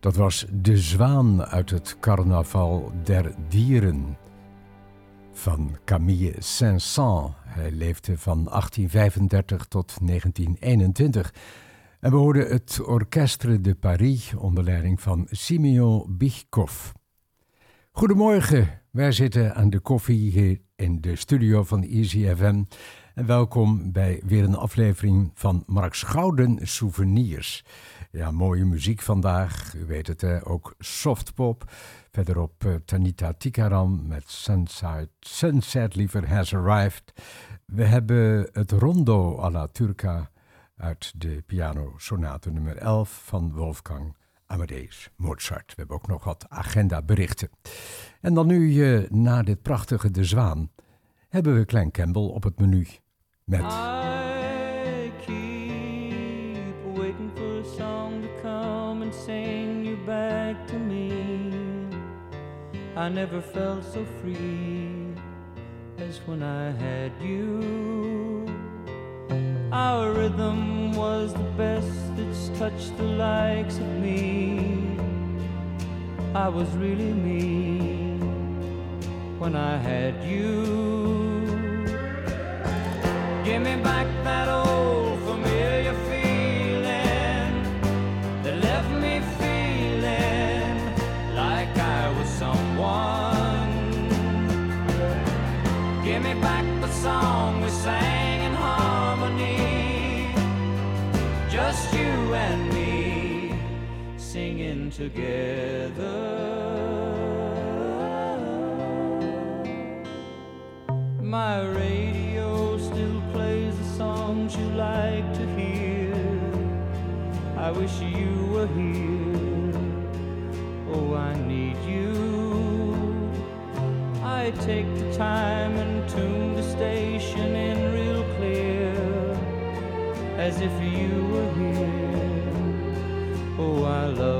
Dat was De Zwaan uit het Carnaval der Dieren van Camille Saint-Saëns. Hij leefde van 1835 tot 1921. En we hoorden het Orchestre de Paris onder leiding van Simeon Bichkov. Goedemorgen, wij zitten aan de koffie hier in de studio van Easy FM. Welkom bij weer een aflevering van Marks Gouden Souvenirs. Ja, mooie muziek vandaag. U weet het, ook softpop. Verderop uh, Tanita Tikaram met Sunset, Sunset liever Has Arrived. We hebben het Rondo alla Turca uit de piano sonate nummer 11 van Wolfgang Amadeus Mozart. We hebben ook nog wat agenda berichten. En dan nu, uh, na dit prachtige De Zwaan, hebben we Klein Campbell op het menu met... I keep waiting for a song to come and sing you back to me. I never felt so free as when I had you. Our rhythm was the best that's touched the likes of me. I was really me when I had you. Give me back that old familiar feeling that left me feeling like I was someone. Give me back the song we sang in harmony, just you and me singing together. I wish you were here. Oh, I need you. I take the time and tune the station in real clear, as if you were here. Oh, I love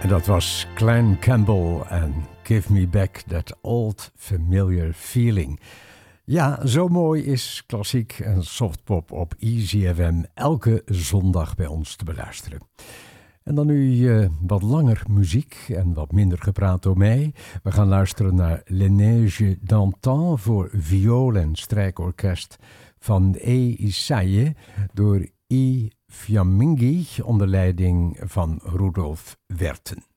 En dat was Klein Campbell en Give Me Back That Old Familiar Feeling. Ja, zo mooi is klassiek en softpop op Easy FM elke zondag bij ons te beluisteren. En dan nu eh, wat langer muziek en wat minder gepraat door mij. We gaan luisteren naar Le Neige d'Antan voor viool en strijkorkest van E. Isaïe door I. Fiammingi onder leiding van Rudolf Werten.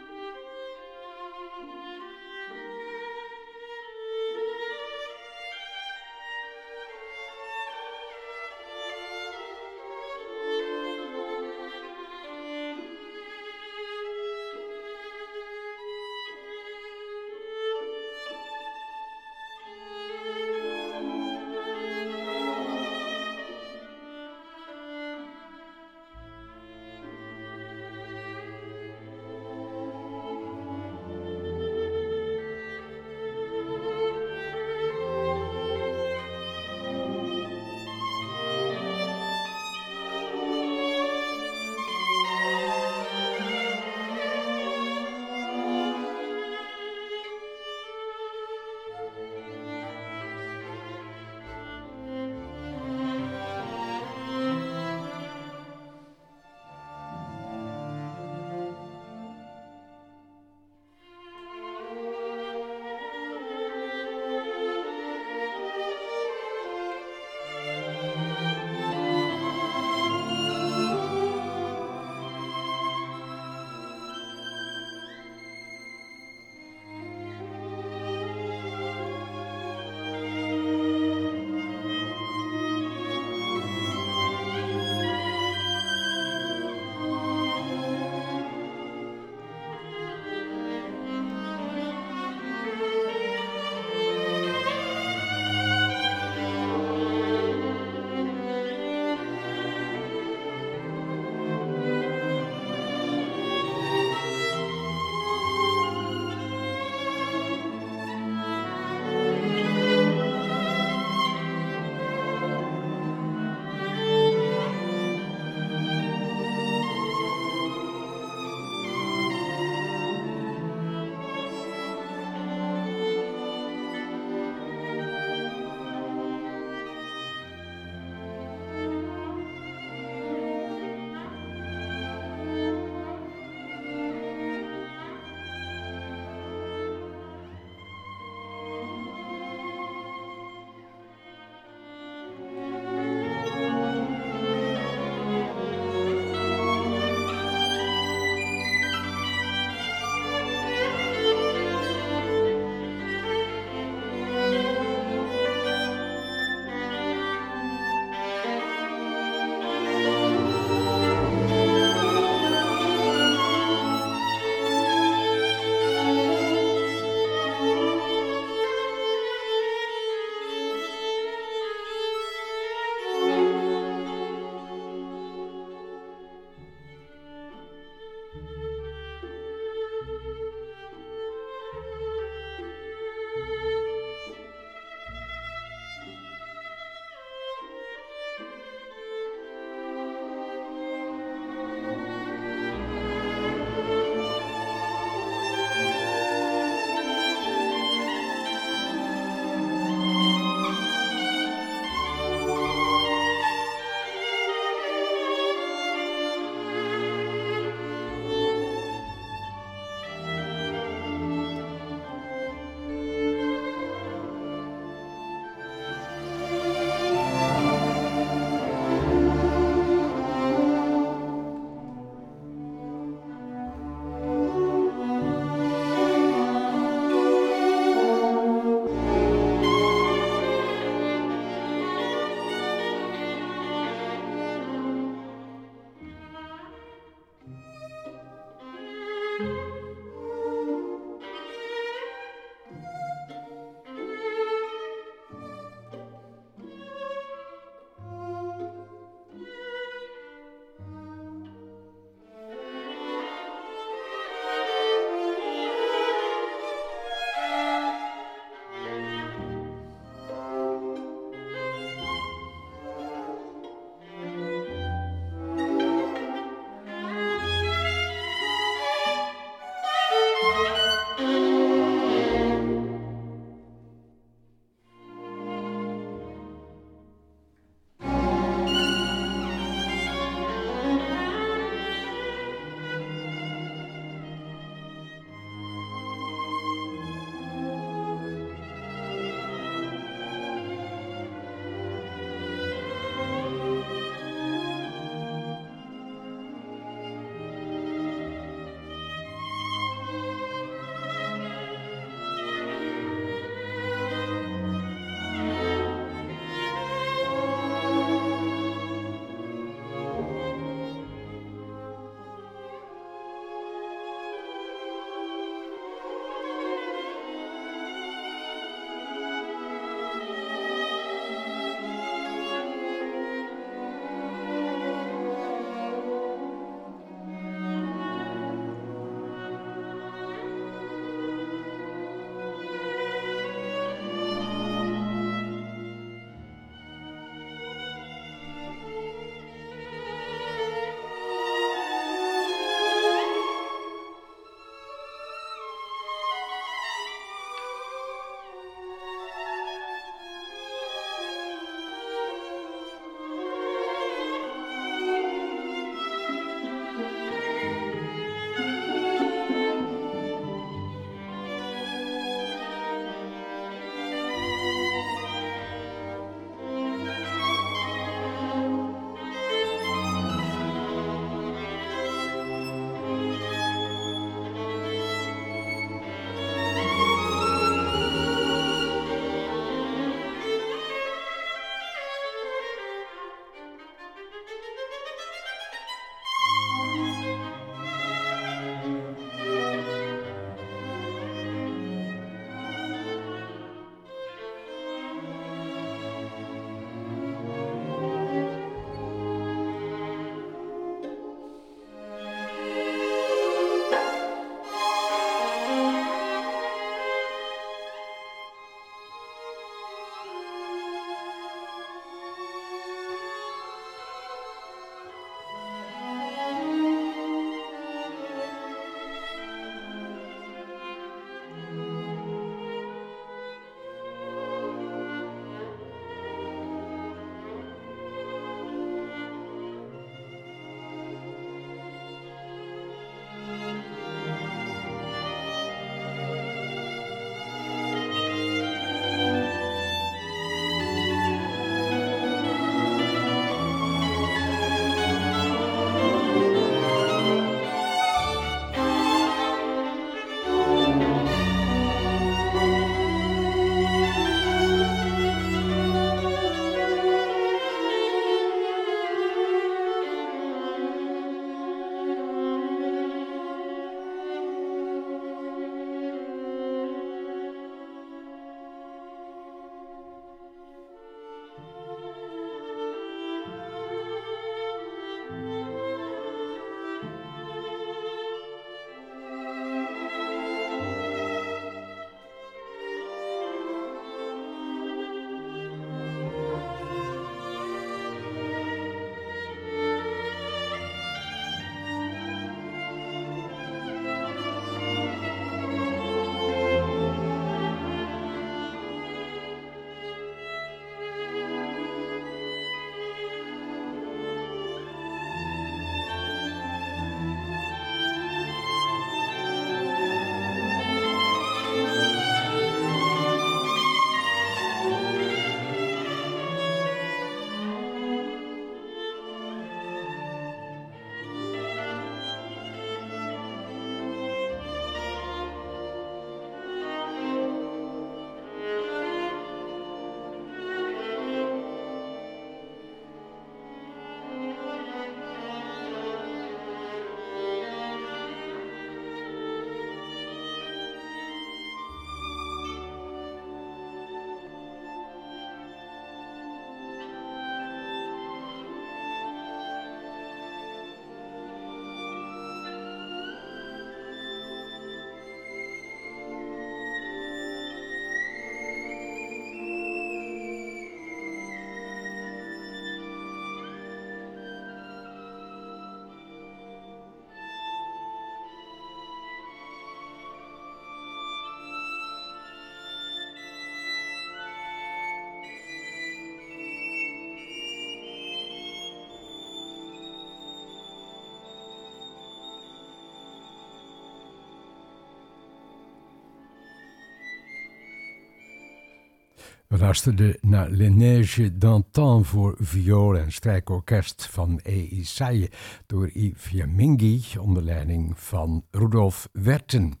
We luisterden naar Les Neiges d'Antan voor viool en strijkorkest van E. Isaïe door Yves Fiammingi onder leiding van Rudolf Werten.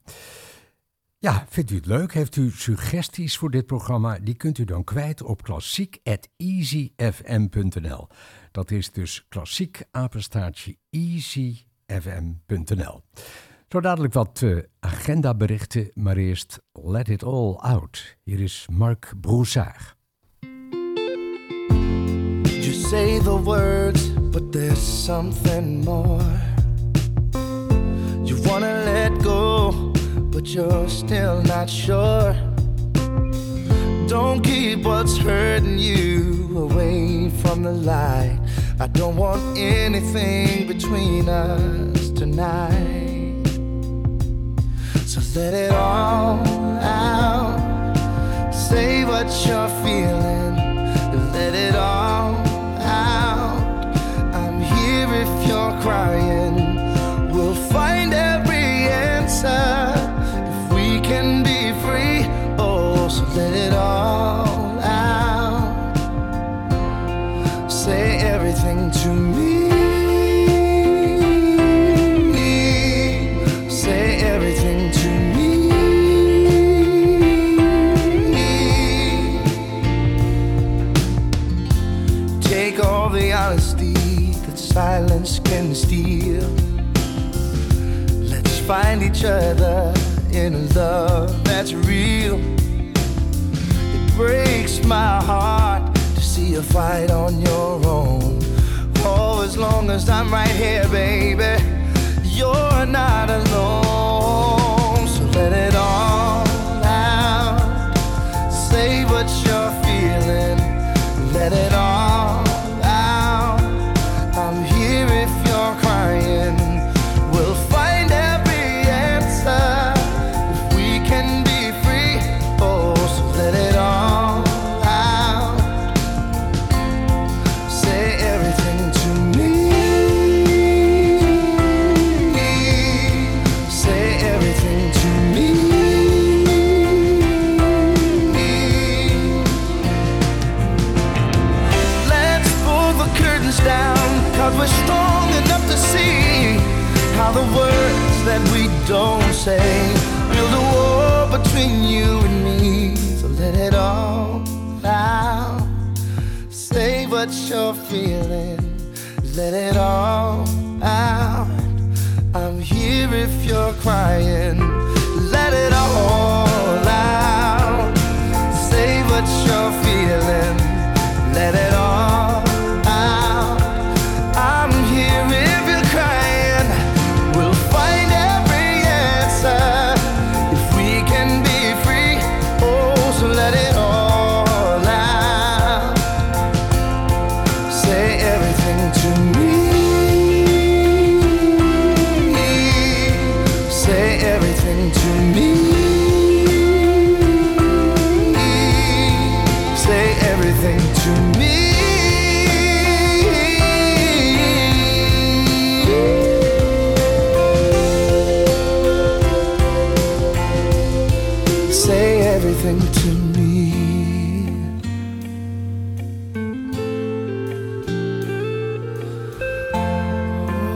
Ja, vindt u het leuk? Heeft u suggesties voor dit programma? Die kunt u dan kwijt op klassiek.easyfm.nl. Dat is dus klassiek apenstaartje easyfm.nl. Zo dadelijk wat uh, agendaberichten, maar eerst Let It All Out. Hier is Marc Broussard. You say the words, but there's something more. You wanna let go, but you're still not sure. Don't keep what's hurting you away from the light. I don't want anything between us tonight. Let it all out. Say what you're feeling. Let it all out. I'm here if you're crying. We'll find every answer if we can be free. Oh, so let it silence can steal. Let's find each other in a love that's real. It breaks my heart to see you fight on your own. Oh, as long as I'm right here, baby, everything to me.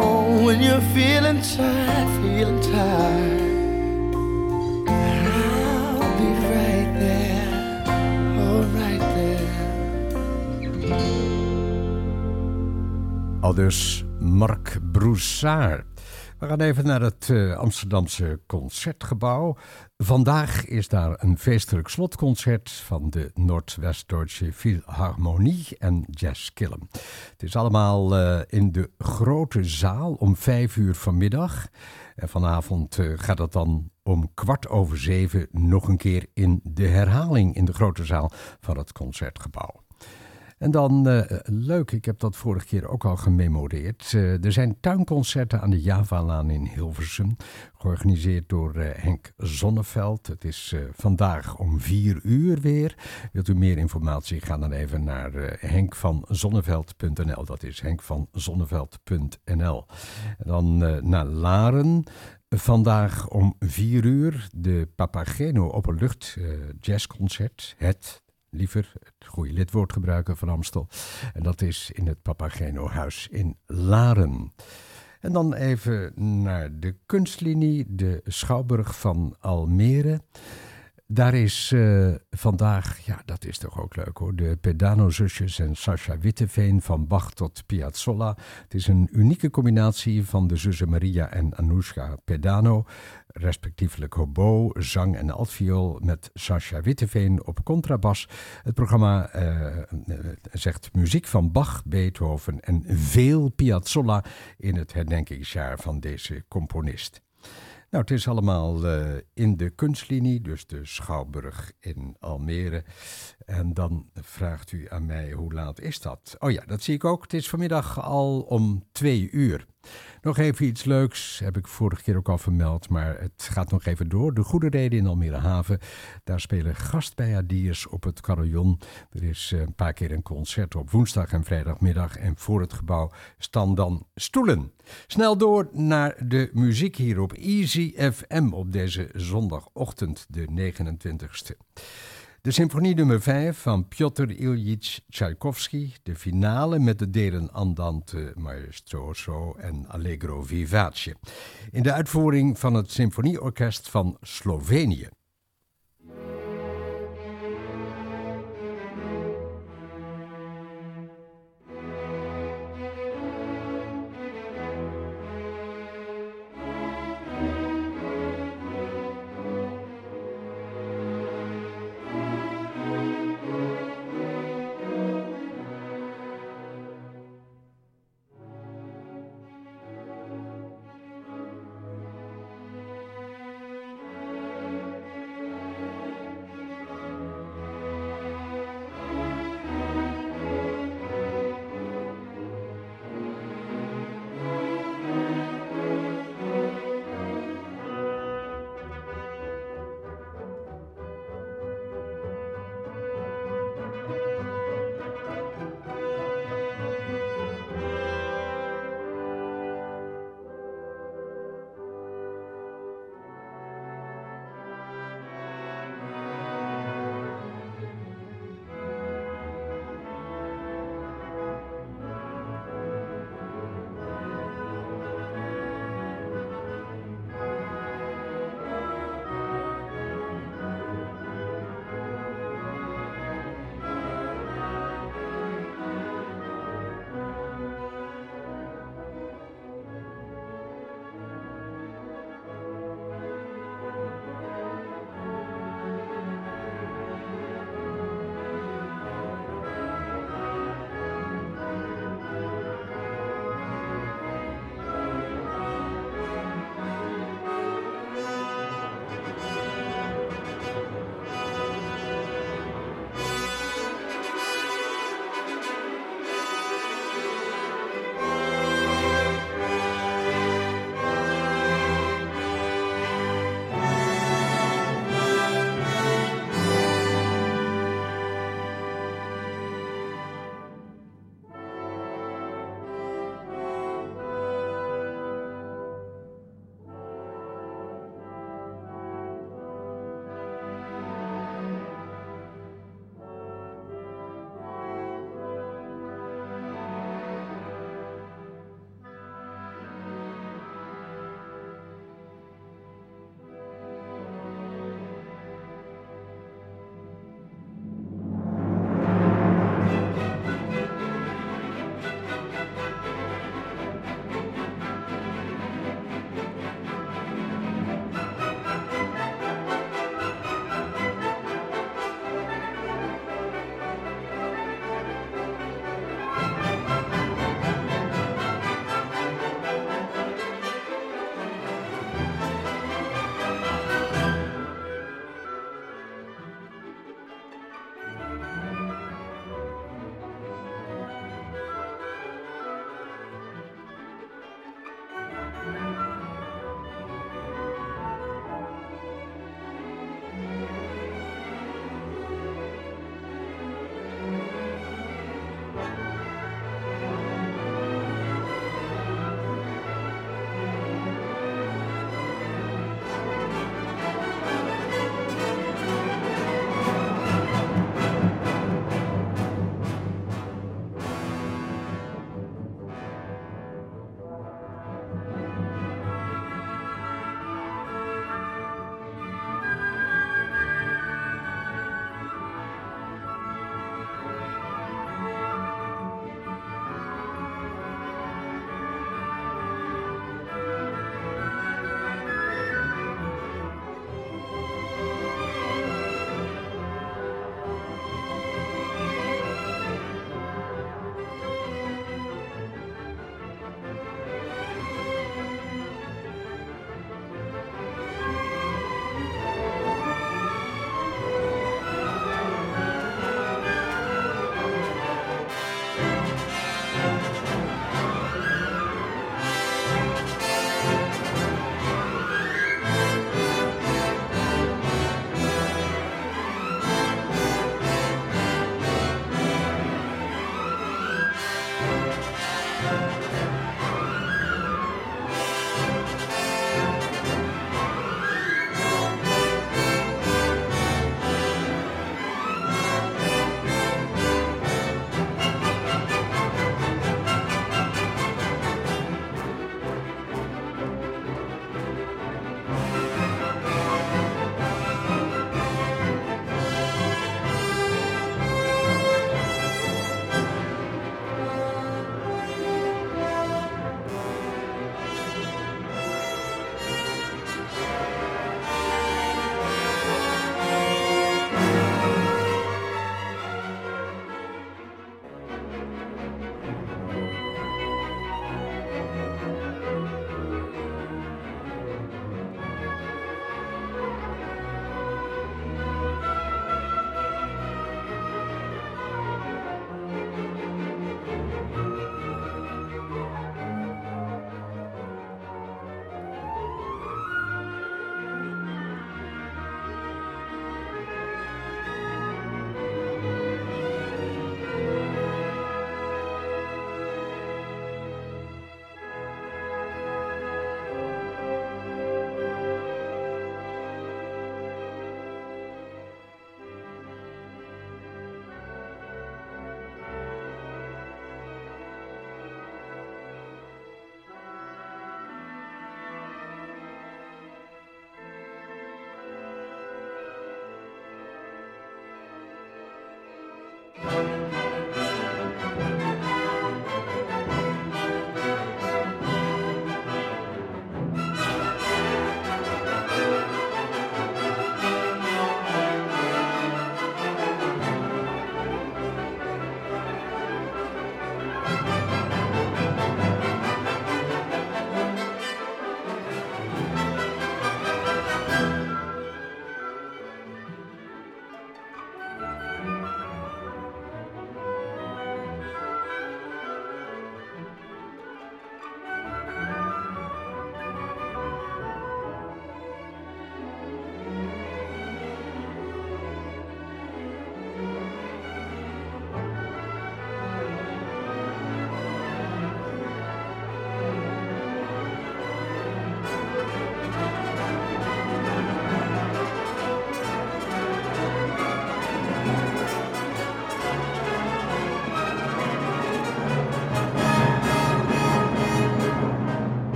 Oh, when you're feeling tired, feeling tired, I'll be right there, oh, there. Al dus Marc Broussard. We gaan even naar het eh, Amsterdamse Concertgebouw. Vandaag is daar een feestelijk slotconcert van de Noordwest-Duitse Philharmonie en Jazz Killen. Het is allemaal eh, in de grote zaal om vijf uur vanmiddag. En vanavond eh, gaat het dan om kwart over zeven nog een keer in de herhaling in de grote zaal van het Concertgebouw. En dan, eh, leuk, ik heb dat vorige keer ook al gememoreerd. Eh, er zijn tuinconcerten aan de Javalaan in Hilversum, georganiseerd door eh, Henk Zonneveld. Het is vandaag om vier uur weer. Wilt u meer informatie, ga dan even naar henkvanzonneveld.nl. Dat is henkvanzonneveld.nl. En dan naar Laren. Vandaag om vier uur de Papageno Openlucht Jazzconcert. Het liever het goede lidwoord gebruiken van Amstel. En dat is in het Papageno-huis in Laren. En dan even naar de kunstlinie, de Schouwburg van Almere. Daar is uh, vandaag, ja, dat is toch ook leuk hoor, de Pedano-zusjes en Sascha Witteveen van Bach tot Piazzolla. Het is een unieke combinatie van de zussen Maria en Anoushka Pedano, respectievelijk hobo, zang en altviool met Sascha Witteveen op contrabas. Het programma uh, zegt muziek van Bach, Beethoven en veel Piazzolla in het herdenkingsjaar van deze componist. Nou, het is allemaal uh, in de kunstlinie, dus de Schouwburg in Almere. En dan vraagt u aan mij, hoe laat is dat? Oh ja, dat zie ik ook. Het is vanmiddag al om twee uur. Nog even iets leuks, heb ik vorige keer ook al vermeld, maar het gaat nog even door. De Goede Reden in Almere Haven, daar spelen gastbijadiers op het carillon. Er is eh, een paar keer een concert op woensdag en vrijdagmiddag en voor het gebouw staan dan stoelen. Snel door naar de muziek hier op Easy FM op deze zondagochtend, de 29ste. De symfonie nummer 5 van Piotr Ilyich Tchaikovsky, de finale met de delen Andante Maestroso en Allegro Vivace. In de uitvoering van het Symfonieorkest van Slovenië.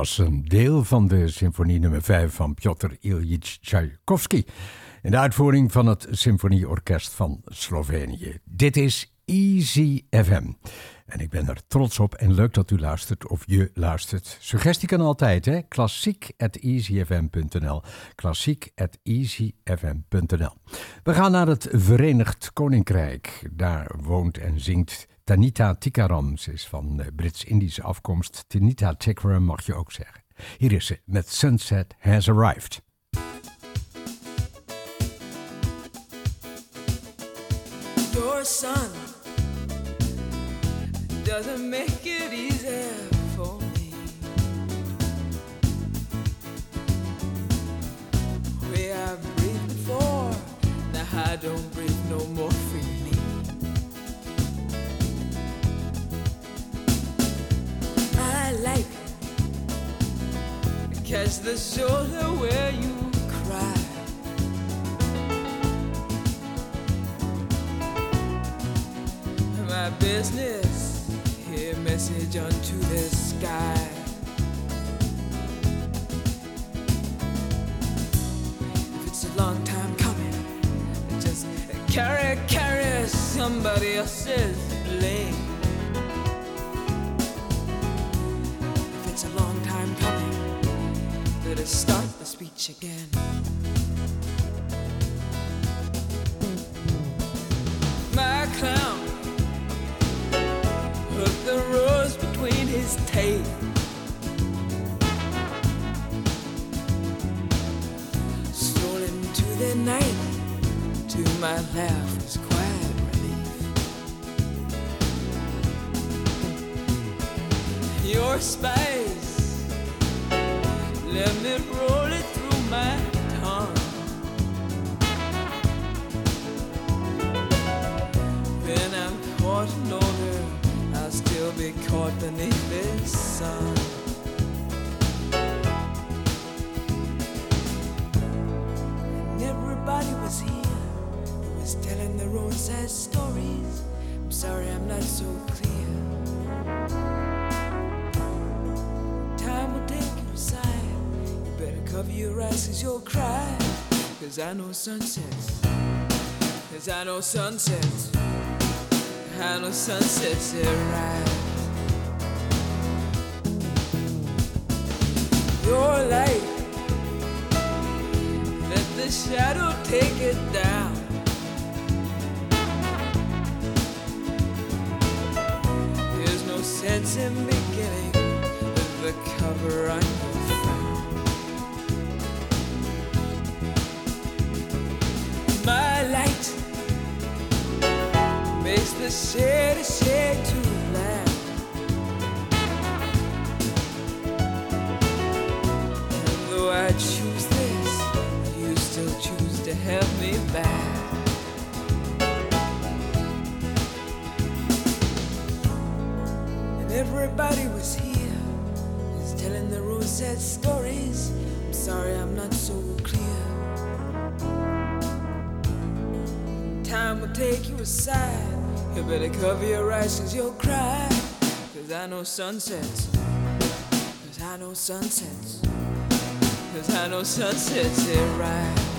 Was een deel van de symfonie nummer 5 van Piotr Ilyich Tchaikovsky. In de uitvoering van het Symfonieorkest van Slovenië. Dit is Easy FM. En ik ben er trots op en leuk dat u luistert of je luistert. Suggestie kan altijd, hè? klassiek.easyfm.nl klassiek.easyfm.nl We gaan naar het Verenigd Koninkrijk. Daar woont en zingt Tanita Tikaram. Is van Brits-Indische afkomst. Tanita Tikaram mag je ook zeggen. Hier is ze met Sunset Has Arrived. Your son doesn't make it easy for me. We have breathed before, now I don't breathe no more catch the shoulder where you cry. My business, hear message unto the sky. If it's a long time coming, just carry, carry somebody else's blame. Let us start the speech again. My clown put the rose between his teeth. Stole into the night, to my laugh was quiet relief. Your spice, let me roll it through my tongue. When I'm caught in I'll still be caught beneath sun. Everybody was here was telling the roadside stories. I'm sorry I'm not so clear. Your eyes cause you'll cry. Cause I know sunsets. Cause I know sunsets. I know sunsets arrive. Your light, let the shadow take it down. There's no sense in beginning with the cover on loud. And though I choose this, you still choose to have me back. And everybody was telling stories. I'm sorry I'm not so clear. Time will take you aside. You better cover your eyes cause you'll cry. Cause I know sunsets. Cause I know sunsets. Cause I know sunsets arrive. While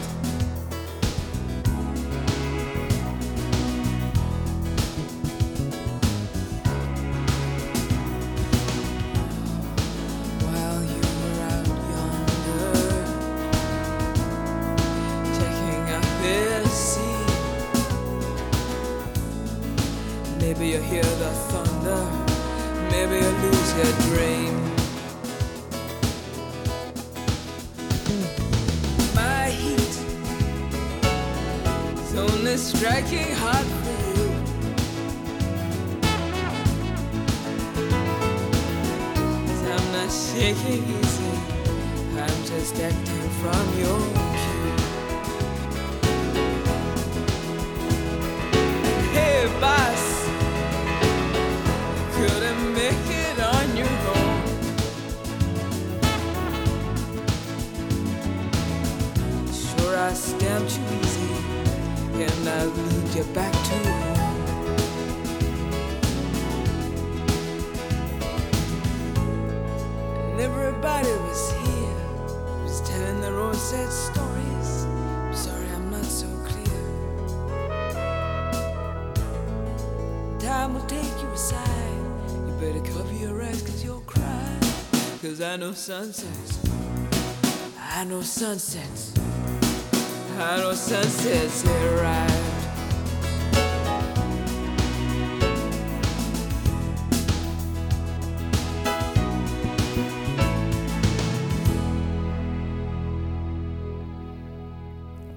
I know sunsets. I know sunsets. I know sunsets have arrived.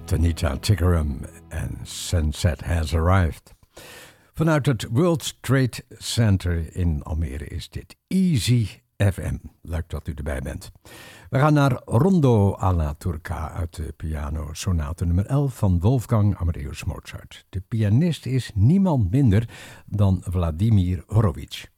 Tanita Tickerum en Sunset Has Arrived. Vanuit het World Trade Center in Almere is dit Easy FM. Leuk dat u erbij bent. We gaan naar Rondo alla Turca uit de piano sonate nummer 11 van Wolfgang Amadeus Mozart. De pianist is niemand minder dan Vladimir Horowitz.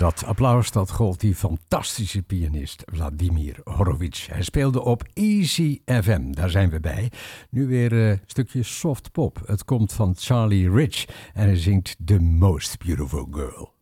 Dat applaus dat gold die fantastische pianist Vladimir Horowitz. Hij speelde op Easy FM, daar zijn we bij. Nu weer een stukje soft pop. Het komt van Charlie Rich en hij zingt The Most Beautiful Girl.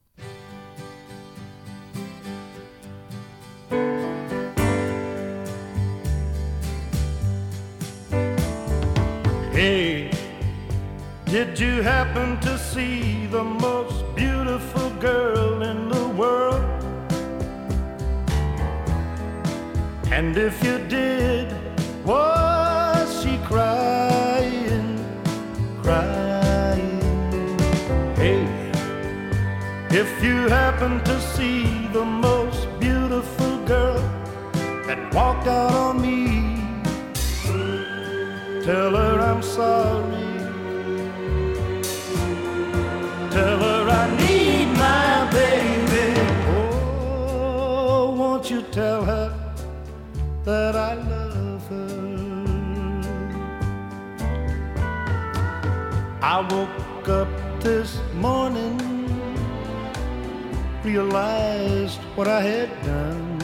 That I love her? I woke up this morning, realized what I had done.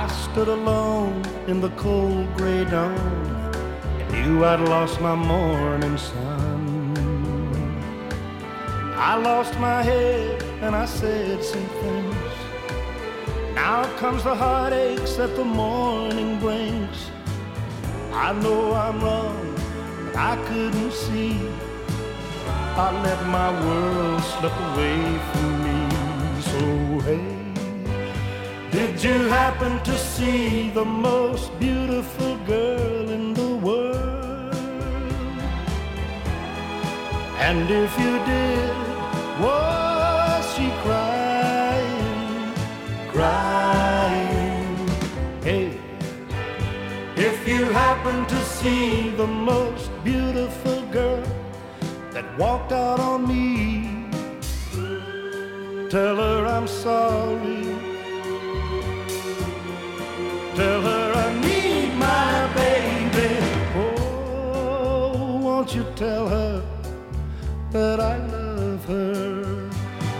I stood alone in the cold gray dawn and knew I'd lost my morning sun. I lost my head and I said some things. Now comes the heartaches that the morning brings. I know I'm wrong, but I couldn't see. I let my world slip away from me. So hey, did you happen to see the most beautiful girl in the world? And if you did, was she crying, crying? If you happen to see the most beautiful girl that walked out on me, tell her I'm sorry. Tell her I need my baby. Oh, won't you tell her that I love her?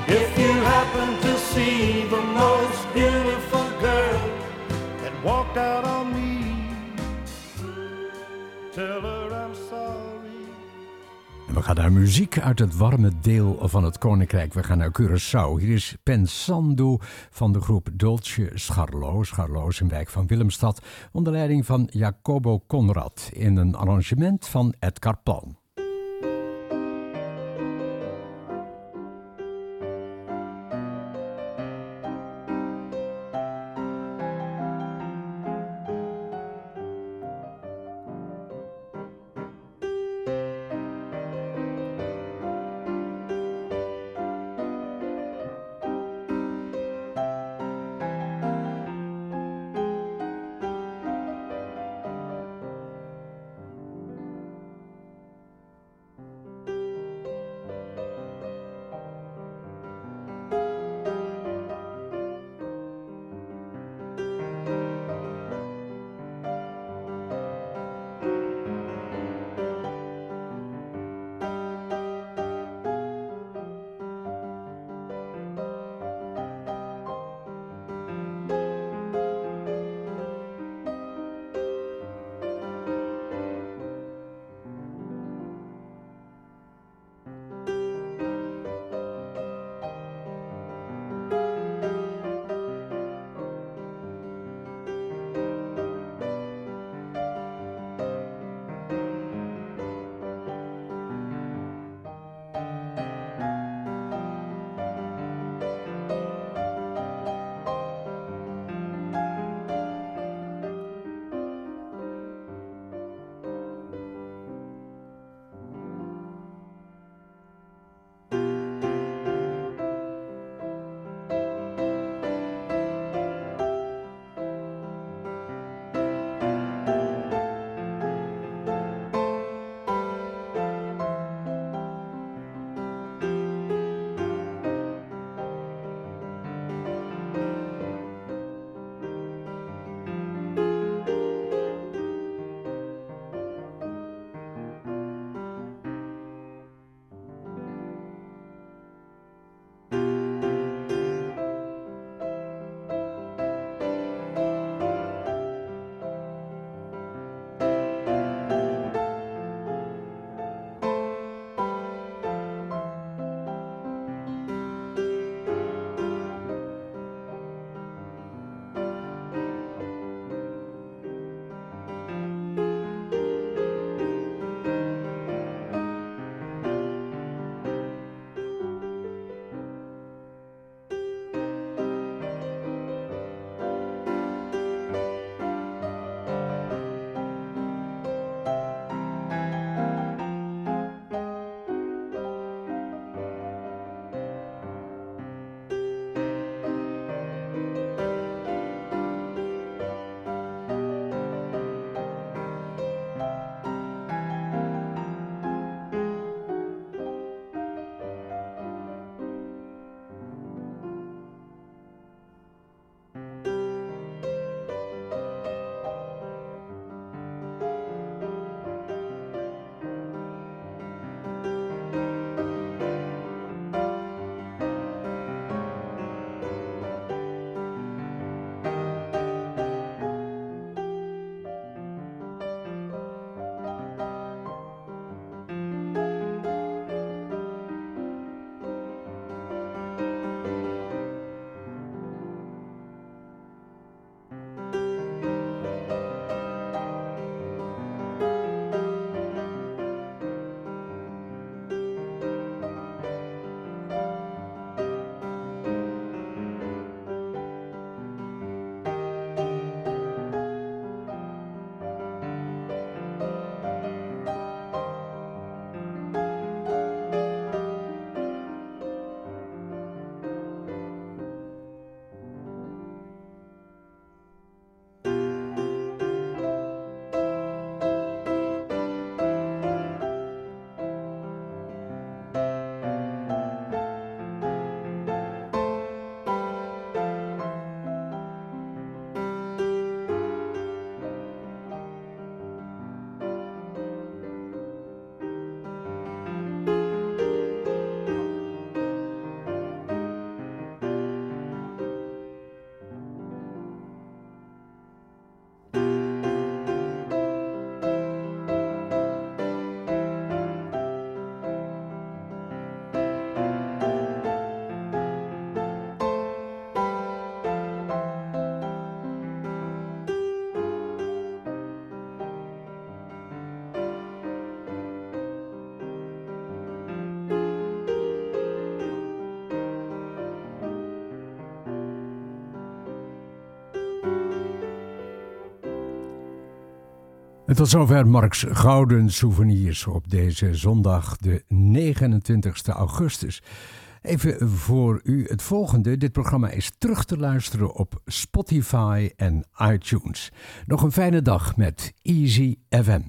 If you happen to see the most beautiful sorry. We gaan naar muziek uit het warme deel van het Koninkrijk. We gaan naar Curaçao. Hier is Pensando van de groep Dolce Scharlo. Scharlo is een wijk van Willemstad. Onder leiding van Jacobo Conrad. In een arrangement van Edgar Palm. Tot zover Marks Gouden Souvenirs op deze zondag, de 29 augustus. Even voor u het volgende. Dit programma is terug te luisteren op Spotify en iTunes. Nog een fijne dag met Easy FM.